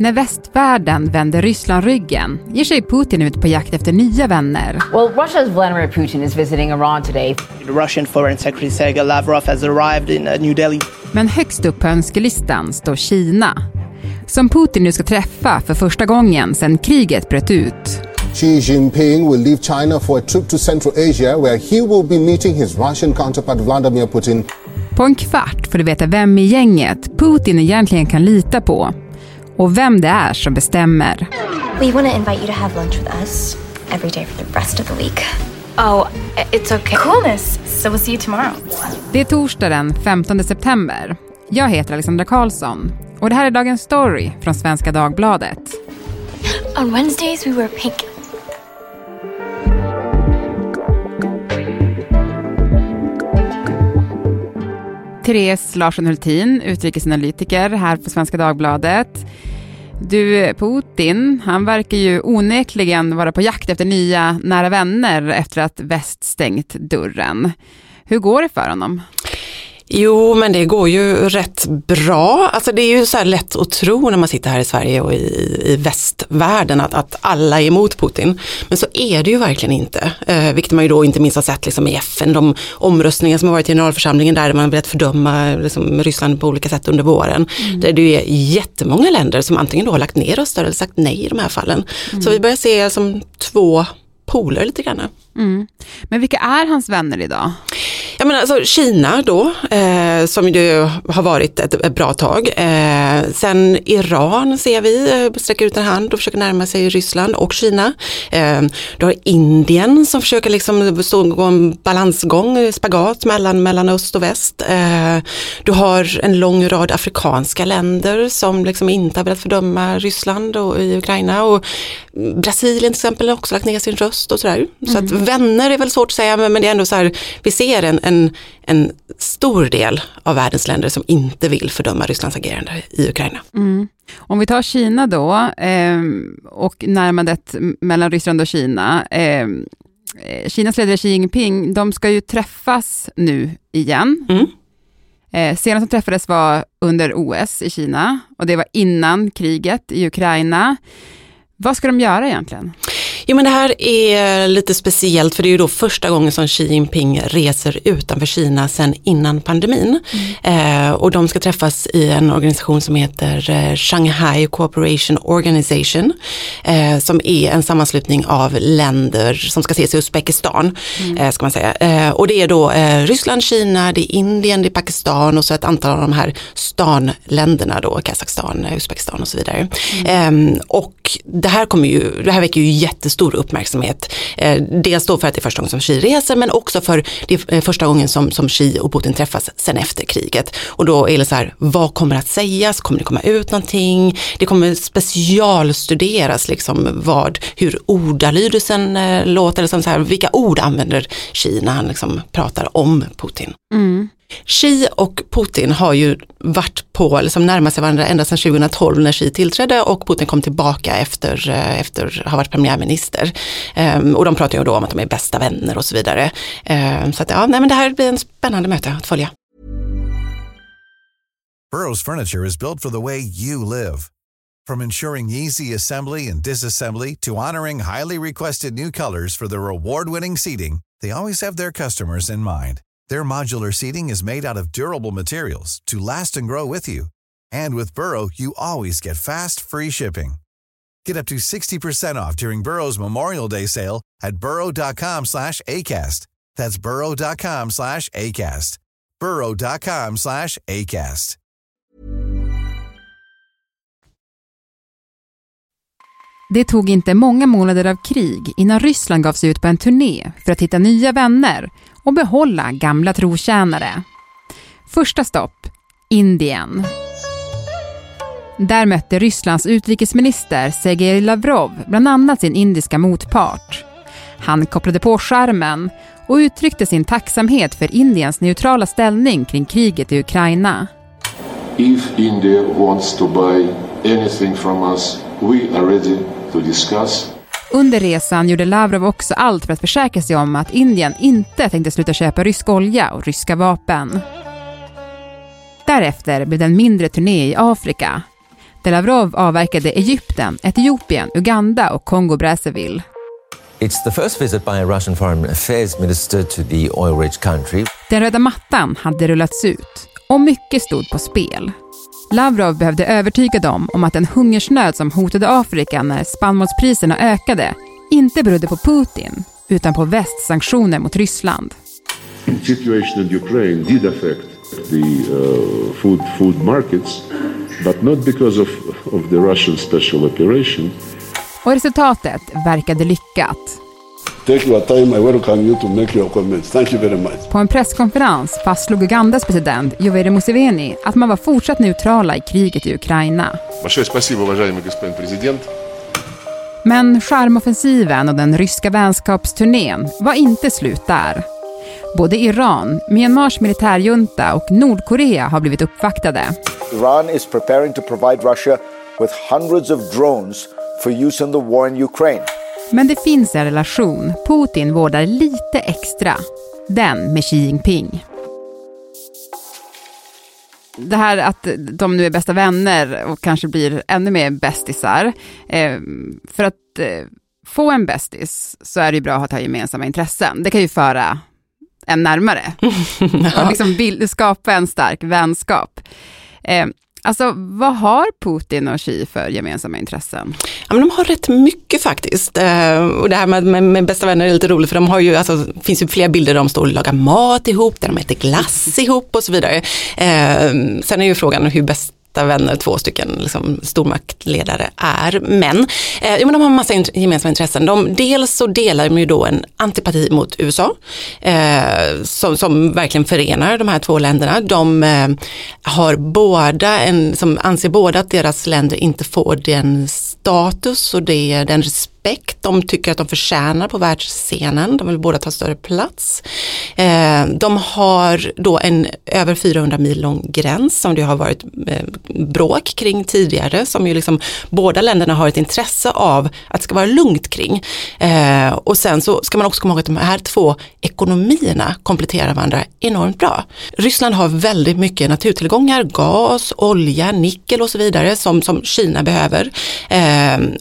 När västvärlden vänder Ryssland ryggen ger sig Putin ut på jakt efter nya vänner. Well, Russia's Vladimir Putin is visiting Iran today. The Russian Foreign Secretary Sergei Lavrov has arrived in uh, New Delhi. Men högst upp på önskelistan står Kina. Som Putin nu ska träffa för första gången sedan kriget bröt ut. Xi Jinping will leave China for a trip to Central Asia where he will be meeting his Russian counterpart Vladimir Putin. På en kvart får du veta vem i gänget Putin egentligen kan lita på och vem det är som bestämmer. We want to invite you to have lunch with us every day for the rest of the week. Oh, it's okay. Coolness. So we'll see you tomorrow. Det är torsdag den 15 september. Jag heter Alexandra Karlsson och det här är dagens story från Svenska Dagbladet. On Wednesdays we wear pink. Therese Larsson Hultin, utrikesanalytiker här på Svenska Dagbladet. Du, Putin, han verkar ju onekligen vara på jakt efter nya nära vänner efter att väst stängt dörren. Hur går det för honom? Jo, men det går ju rätt bra. Alltså det är ju så här lätt att tro när man sitter här i Sverige och i, i västvärlden att, att alla är emot Putin. Men så är det ju verkligen inte. Eh, vilket man ju då inte minst har sett liksom i FN, de omröstningar som har varit i generalförsamlingen där man har velat fördöma liksom, Ryssland på olika sätt under våren. Mm. Där det är jättemånga länder som antingen då har lagt ner röster eller sagt nej i de här fallen. Mm. Så vi börjar se som två poler lite grann. Mm. Men vilka är hans vänner idag? Jag menar, alltså Kina då, eh, som ju har varit ett, ett bra tag. Eh, sen Iran ser vi eh, sträcker ut en hand och försöker närma sig Ryssland och Kina. Eh, du har Indien som försöker liksom stå en balansgång, spagat mellan, mellan öst och väst. Eh, du har en lång rad afrikanska länder som liksom inte har velat fördöma Ryssland och i Ukraina. Och Brasilien till exempel har också lagt ner sin röst och sådär. Mm. Så att vänner är väl svårt att säga men det är ändå så här, vi ser en, en, en stor del av världens länder som inte vill fördöma Rysslands agerande i Ukraina. Mm. Om vi tar Kina då eh, och närmandet mellan Ryssland och Kina. Ehm, eh, Kinas ledare Xi Jinping, de ska ju träffas nu igen. Mm. Eh, senast de träffades var under OS i Kina och det var innan kriget i Ukraina. Vad ska de göra egentligen? Jo men det här är lite speciellt för det är ju då första gången som Xi Jinping reser utanför Kina sedan innan pandemin. Mm. Eh, och de ska träffas i en organisation som heter eh, Shanghai Cooperation Organization. Eh, som är en sammanslutning av länder som ska ses i Uzbekistan. Mm. Eh, ska man säga. Eh, och det är då eh, Ryssland, Kina, det är Indien, det är Pakistan och så ett antal av de här stanländerna då, Kazakstan, Uzbekistan och så vidare. Mm. Ehm, och det här, kommer ju, det här väcker ju jättestor stor uppmärksamhet. Eh, dels då för att det är första gången som Xi reser men också för det är eh, första gången som, som Xi och Putin träffas sen efter kriget. Och då är det så här, vad kommer att sägas? Kommer det komma ut någonting? Det kommer specialstuderas liksom vad, hur ordalydelsen eh, låter, liksom så här, vilka ord använder Xi när han liksom pratar om Putin. Mm. Xi och Putin har ju varit på, liksom närmat sig varandra ända sedan 2012 när Xi tillträdde och Putin kom tillbaka efter, eh, efter att ha varit premiärminister. Um, och de pratar ju då om att de är bästa vänner och så vidare. Um, så att, ja, nej, men det här blir en spännande möte att följa. Burrows furniture is built for the way you live. From ensuring easy assembly and disassembly to honoring highly requested new colors for their award-winning seating, they always have their customers in mind. Their modular seating is made out of durable materials to last and grow with you. And with Burrow, you always get fast, free shipping. Get up to 60% off during Burrow's Memorial Day sale at burrow.com slash ACAST. That's burrow.com slash ACAST. burrow.com slash ACAST. Det tog inte många månader av krig innan Ryssland gav sig ut på en turné för att hitta nya vänner och behålla gamla trotjänare. Första stopp, Indien. Där mötte Rysslands utrikesminister Sergej Lavrov bland annat sin indiska motpart. Han kopplade på skärmen och uttryckte sin tacksamhet för Indiens neutrala ställning kring kriget i Ukraina. If India wants to buy anything from us, we are ready to discuss under resan gjorde Lavrov också allt för att försäkra sig om att Indien inte tänkte sluta köpa rysk olja och ryska vapen. Därefter blev det en mindre turné i Afrika. där Lavrov avverkade Egypten, Etiopien, Uganda och Kongo-Brazzaville. It's the first visit by a Russian foreign affairs minister to the oil-rich country. Den röda mattan hade rullats ut och mycket stod på spel. Lavrov behövde övertyga dem om att den hungersnöd som hotade Afrika när spannmålspriserna ökade inte berodde på Putin utan på västsanktioner mot Ryssland. The situation in Ukraine did affect the uh, food food markets, but not because of, of the Russian special operation. Och resultatet verkade lyckat. På en presskonferens fastslog Ugandas president Yoweri Museveni att man var fortsatt neutrala i kriget i Ukraina. Men charmoffensiven och den ryska vänskapsturnén var inte slut där. Både Iran, Myanmars militärjunta och Nordkorea har blivit uppvaktade. Iran is preparing to provide Russia with hundreds of drones for use in the war in Ukraine. Men det finns en relation Putin vårdar lite extra. Den med Xi Jinping. Det här att de nu är bästa vänner och kanske blir ännu mer bästisar. Eh, för att eh, få en bästis så är det ju bra att ha gemensamma intressen. Det kan ju föra en närmare. ja. Och liksom skapa en stark vänskap. Alltså, vad har Putin och Xi för gemensamma intressen? Ja, men de har rätt mycket faktiskt. Eh, och det här med, med, med, bästa vänner är lite roligt för de har ju, alltså, det finns ju flera bilder där de står och lagar mat ihop, där de äter glass ihop och så vidare. Eh, sen är ju frågan hur bäst bästa vänner två stycken liksom, stormaktledare är. Men, eh, jo, men de har en massa int gemensamma intressen. De, dels så delar de ju då en antipati mot USA eh, som, som, verkligen förenar de här två länderna. De eh, har båda en, som anser båda att deras länder inte får den status och det, den respekt de tycker att de förtjänar på världsscenen. De vill båda ta större plats. Eh, Eh, de har då en över 400 mil lång gräns som det har varit eh, bråk kring tidigare som ju liksom båda länderna har ett intresse av att det ska vara lugnt kring. Eh, och sen så ska man också komma ihåg att de här två ekonomierna kompletterar varandra enormt bra. Ryssland har väldigt mycket naturtillgångar, gas, olja, nickel och så vidare som, som Kina behöver.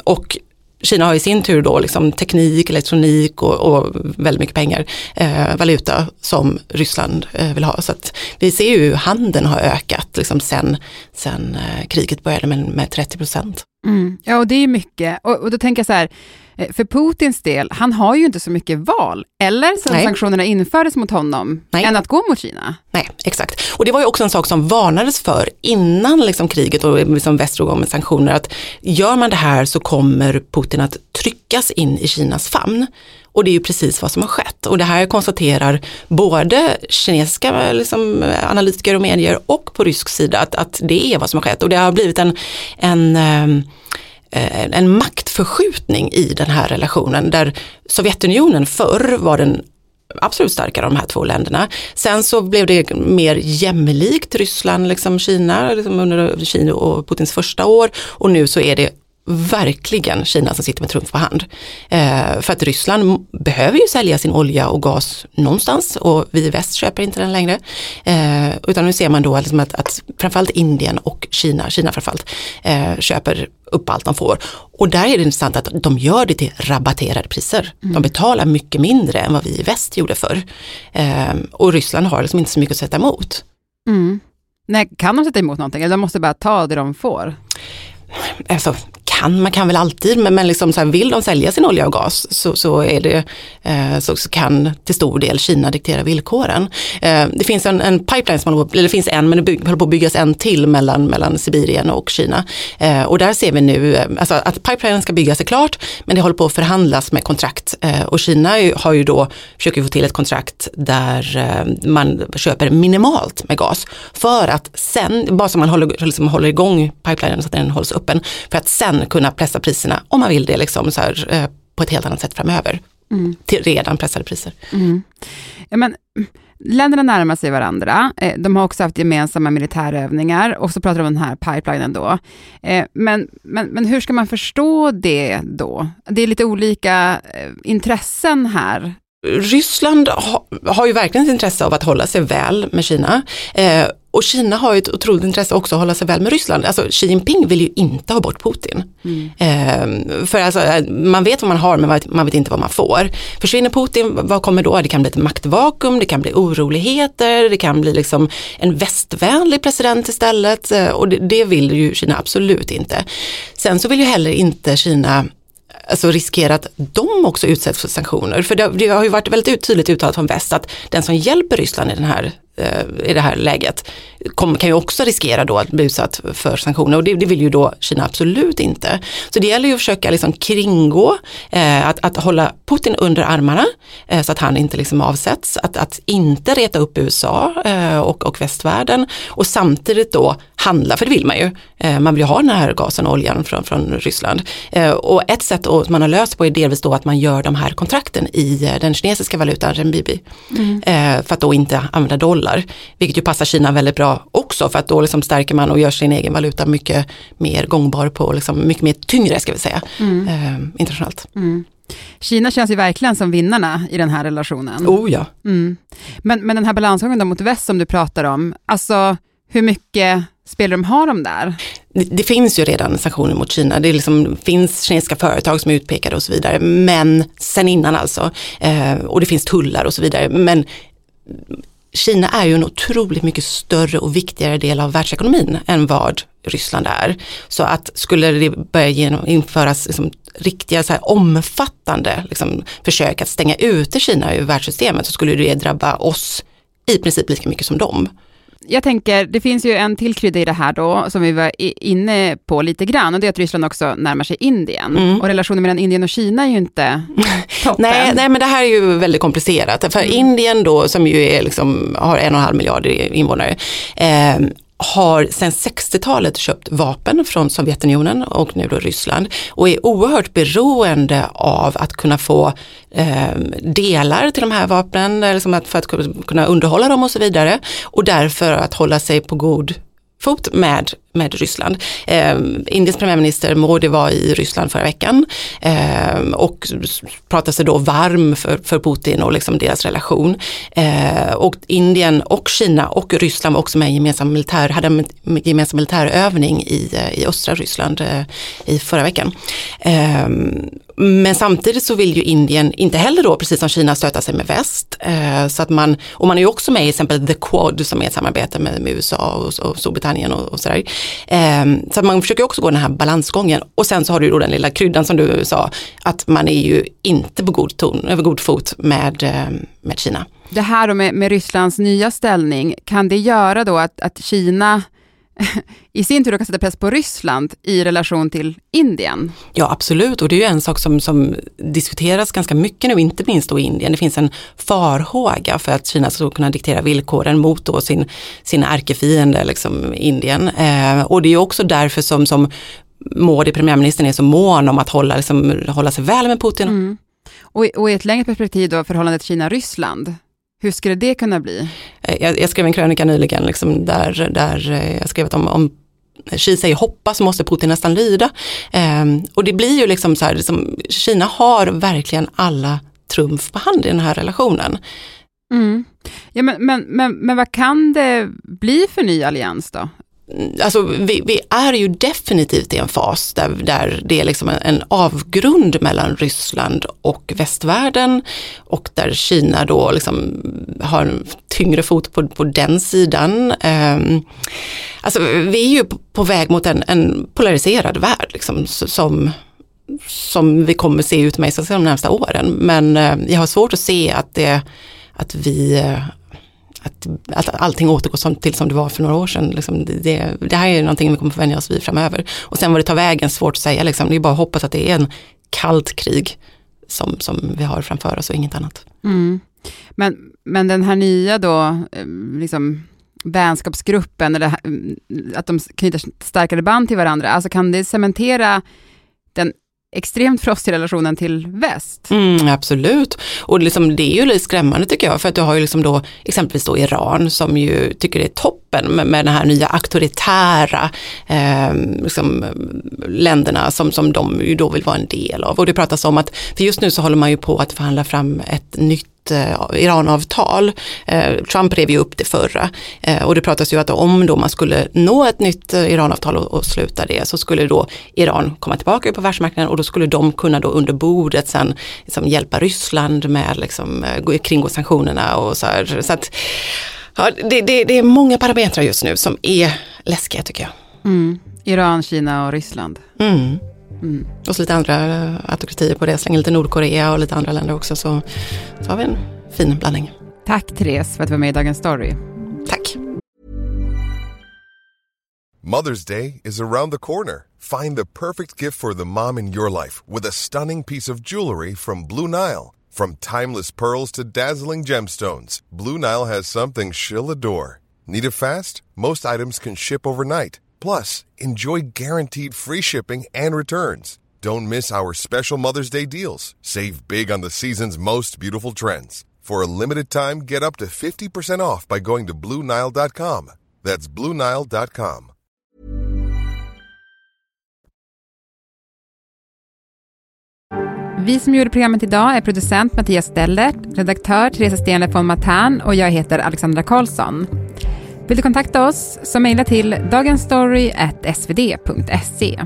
Och Kina har i sin tur då liksom teknik, elektronik och, och väldigt mycket pengar, eh, valuta som Ryssland eh, vill ha. Så att vi ser ju hur handeln har ökat liksom sen, sen eh, kriget började med, med 30 procent. Mm. Ja, och det är mycket. Och, och då tänker jag så här, för Putins del, han har ju inte så mycket val, eller sen Nej. sanktionerna infördes mot honom, Nej. än att gå mot Kina. Nej, exakt. Och det var ju också en sak som varnades för innan liksom kriget och liksom väst drog om med sanktioner, att gör man det här så kommer Putin att tryckas in i Kinas famn. Och det är ju precis vad som har skett. Och det här konstaterar både kinesiska liksom, analytiker och medier och på rysk sida att, att det är vad som har skett. Och det har blivit en, en ehm, Eh, Eh, en maktförskjutning i den här relationen där Sovjetunionen förr var den absolut starkare av de här två länderna. Sen så blev det mer jämlikt Ryssland, liksom Kina, liksom under Kina och Putins första år och nu så är det verkligen Kina som sitter med trumf på hand. Eh, för att Ryssland behöver ju sälja sin olja och gas någonstans och vi i väst köper inte den längre. Eh, utan nu ser man då liksom att, att framförallt Indien och Kina, Kina framförallt, eh, köper upp allt de får. Och där är det intressant att de gör det till rabatterade priser. Mm. De betalar mycket mindre än vad vi i väst gjorde förr. Eh, och Ryssland har liksom inte så mycket att sätta emot. Mm. Nej, kan de sätta emot någonting eller de måste bara ta det de får? Alltså, kan, man kan väl alltid, men, men liksom så här, vill de sälja sin olja och gas så, så, är det, eh, så, så, kan till stor del Kina diktera villkoren. Eh, det finns en, en pipeline, som håller, eller det finns en, men det håller på att byggas en till mellan, mellan Sibirien och Kina. Eh, och där ser vi nu, eh, alltså att pipelinen ska byggas är klart, men det håller på att förhandlas med kontrakt. Eh, och Kina har ju då, försöker få till ett kontrakt där eh, man köper minimalt med gas. För att sen, bara så man håller, liksom håller igång pipelinen så att den hålls öppen, för att sen kunna pressa priserna om man vill det liksom så här, eh, på ett helt annat sätt framöver. Mm. Till redan pressade priser. Mm. Ja, men, länderna närmar sig varandra. Eh, de har också haft gemensamma militärövningar och så pratar de om den här pipelinen då. Eh, men, men, men hur ska man förstå det då? Det är lite olika intressen här Ryssland ha, har ju verkligen ett intresse av att hålla sig väl med Kina. Eh, och Kina har ju ett otroligt intresse också att hålla sig väl med Ryssland. Alltså Xi Jinping vill ju inte ha bort Putin. Mm. Eh, för alltså, eh, man vet vad man har men man vet inte vad man får. Försvinner Putin, vad kommer då? Det kan bli ett maktvakuum, det kan bli oroligheter, det kan bli liksom en västvänlig president istället. Eh, och det, det vill ju Kina absolut inte. Sen så vill ju heller inte Kina alltså riskera att de också utsätts för sanktioner. För det, det har ju varit väldigt tydligt uttalat från väst att den som hjälper Ryssland i den här i det här läget kom, kan ju också riskera då att bli utsatt för sanktioner och det, det, vill ju då Kina absolut inte. Så det gäller ju att försöka liksom kringgå, eh, att, att hålla Putin under armarna eh, så att han inte liksom avsätts, att, att inte reta upp USA eh, och, och västvärlden och samtidigt då handla, för det vill man ju. Eh, man vill ju ha den här gasen och oljan från, från Ryssland. Eh, och ett sätt att man har löst på är delvis då att man gör de här kontrakten i den kinesiska valutan renminbi. Mm. för att då inte använda dollar dollar. Vilket ju passar Kina väldigt bra också för att då liksom stärker man och gör sin egen valuta mycket mer gångbar på, liksom, mycket mer tyngre ska vi säga, mm. eh, internationellt. Mm. Kina känns ju verkligen som vinnarna i den här relationen. Oh ja. Mm. Men, men den här balansgången mot väst som du pratar om, alltså hur mycket spelrum har de där? Det, det, finns ju redan sanktioner mot Kina. Det liksom, finns kinesiska företag som är utpekade och så vidare. Men sen innan alltså. Eh, och det finns tullar och så vidare. Men Kina är ju en otroligt mycket större och viktigare del av världsekonomin än vad Ryssland är. Så att skulle det börja genom, införas liksom, riktiga så här, omfattande liksom, försök att stänga ute Kina ur världssystemet så skulle det drabba oss i princip lika mycket som dem jag tänker, det finns ju en till krydda i det här då, som vi var inne på lite grann, och det är att Ryssland också närmar sig Indien. Mm. Och relationen mellan Indien och Kina är ju inte toppen. nej, nej, men det här är ju väldigt komplicerat. För mm. Indien då, som ju är liksom, har en och en halv miljard invånare, eh, har sedan 60-talet köpt vapen från Sovjetunionen och nu då Ryssland och är oerhört beroende av att kunna få eh, delar till de här vapnen liksom att, för att kunna underhålla dem och så vidare och därför att hålla sig på god fot med, med Ryssland. Eh, Indiens premiärminister Modi var i Ryssland förra veckan eh, och pratade sig då varm för, för Putin och liksom deras relation. Eh, och Indien och Kina och Ryssland var också med i gemensam militär, hade en gemensam militärövning i, eh, i östra Ryssland eh, i förra veckan. Eh, men samtidigt så vill ju Indien inte heller då, precis som Kina, stöta sig med väst. Ehm, så att man, och man är ju också med i exempel The Quad som är ett samarbete med, med USA och, och Storbritannien och, och sådär. Eh, så man försöker också gå den här balansgången. Och sen så har du då den lilla kryddan som du sa, att man är ju inte på god ton, över god fot med, ehm, med Kina. Det här då med, med Rysslands nya ställning, kan det göra då att, att Kina i sin tur kan sätta press på Ryssland i relation till Indien. Ja absolut och det är ju en sak som, som diskuteras ganska mycket nu, inte minst då i Indien. Det finns en farhåga för att Kina ska kunna diktera villkoren mot då sin, sin ärkefiende, liksom Indien. Eh, och det är också därför som, som Modi, premiärministern, är så mån om att hålla, liksom, hålla sig väl med Putin. Mm. Och, och i ett längre perspektiv då, förhållandet Kina-Ryssland, hur skulle det kunna bli? Eh, jag, jag skrev en krönika nyligen liksom, där, där eh, jag skrev att om, om Xi säger hoppa så måste Putin nästan lyda. Eh, och det blir ju liksom så här, liksom, Kina har verkligen alla trumf på hand i den här relationen. Mm. Ja, men, men, men, men vad kan det bli för ny allians då? Alltså vi, vi, är ju definitivt i en fas där, där det är liksom en, en, avgrund mellan Ryssland och västvärlden och där Kina då liksom har en tyngre fot på, på den sidan. Um, alltså vi är ju på, på väg mot en, en polariserad värld liksom, som som vi kommer se utmejsla sig de närmsta åren. Men uh, jag har svårt att se att, det, att vi eh, att, att allting återgår som, till som det var för några år sedan. Liksom det, det, här är någonting vi kommer få vänja oss vid framöver. Och sen vad det tar vägen, svårt att säga. Liksom. Det är bara att hoppas att det är en kallt krig som, som vi har framför oss och inget annat. Mm. Men, men den här nya då, eh, liksom vänskapsgruppen, eller mm, att de knyter starkare band till varandra, alltså kan det cementera extremt frostig relationen till väst. Mm, absolut, och liksom, det är ju lite skrämmande tycker jag, för att du har ju liksom då exempelvis då Iran som ju tycker det är toppen med, med den här nya auktoritära eh, liksom, länderna som, som de ju då vill vara en del av. Och det pratas om att, för just nu så håller man ju på att förhandla fram ett nytt eh, Iranavtal. Eh, Trump rev ju upp det förra eh, och det pratas ju att om då man skulle nå ett nytt Iranavtal och, och sluta det så skulle då Iran komma tillbaka på världsmarknaden och då skulle de kunna då under bordet sen liksom hjälpa Ryssland med liksom, kringgå sanktionerna och så här. Så att, ja, det, det, det är många parametrar just nu som är läskiga tycker jag. Mm. Iran, Kina och Ryssland. Mm. Mm. Och så lite andra autokratier på det, slänger lite Nordkorea och lite andra länder också så, så har vi en fin blandning. Tack Therese för att du var med i Dagens Story. Tack. Mother's Day is around the corner. Find the perfect gift for the mom in your life with a stunning piece of jewelry from Blue Nile. From timeless pearls to dazzling gemstones, Blue Nile has something she'll adore. Need it fast? Most items can ship overnight. Plus, enjoy guaranteed free shipping and returns. Don't miss our special Mother's Day deals. Save big on the season's most beautiful trends. For a limited time, get up to 50% off by going to Bluenile.com. That's Bluenile.com. Vi som gjorde programmet idag är producent Mattias Stellert, redaktör Teresa Stenle von Matan och jag heter Alexandra Karlsson. Vill du kontakta oss så mejla till dagensstory.svd.se.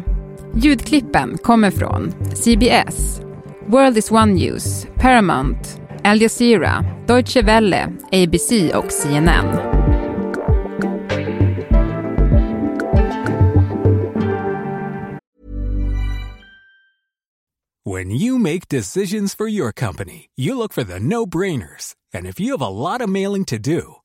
Ljudklippen kommer från CBS, World is One News, Paramount, Al Jazeera, Deutsche Welle, ABC och CNN. When you make decisions for your company, you look for the no-brainers. And if you have a lot of mailing to do,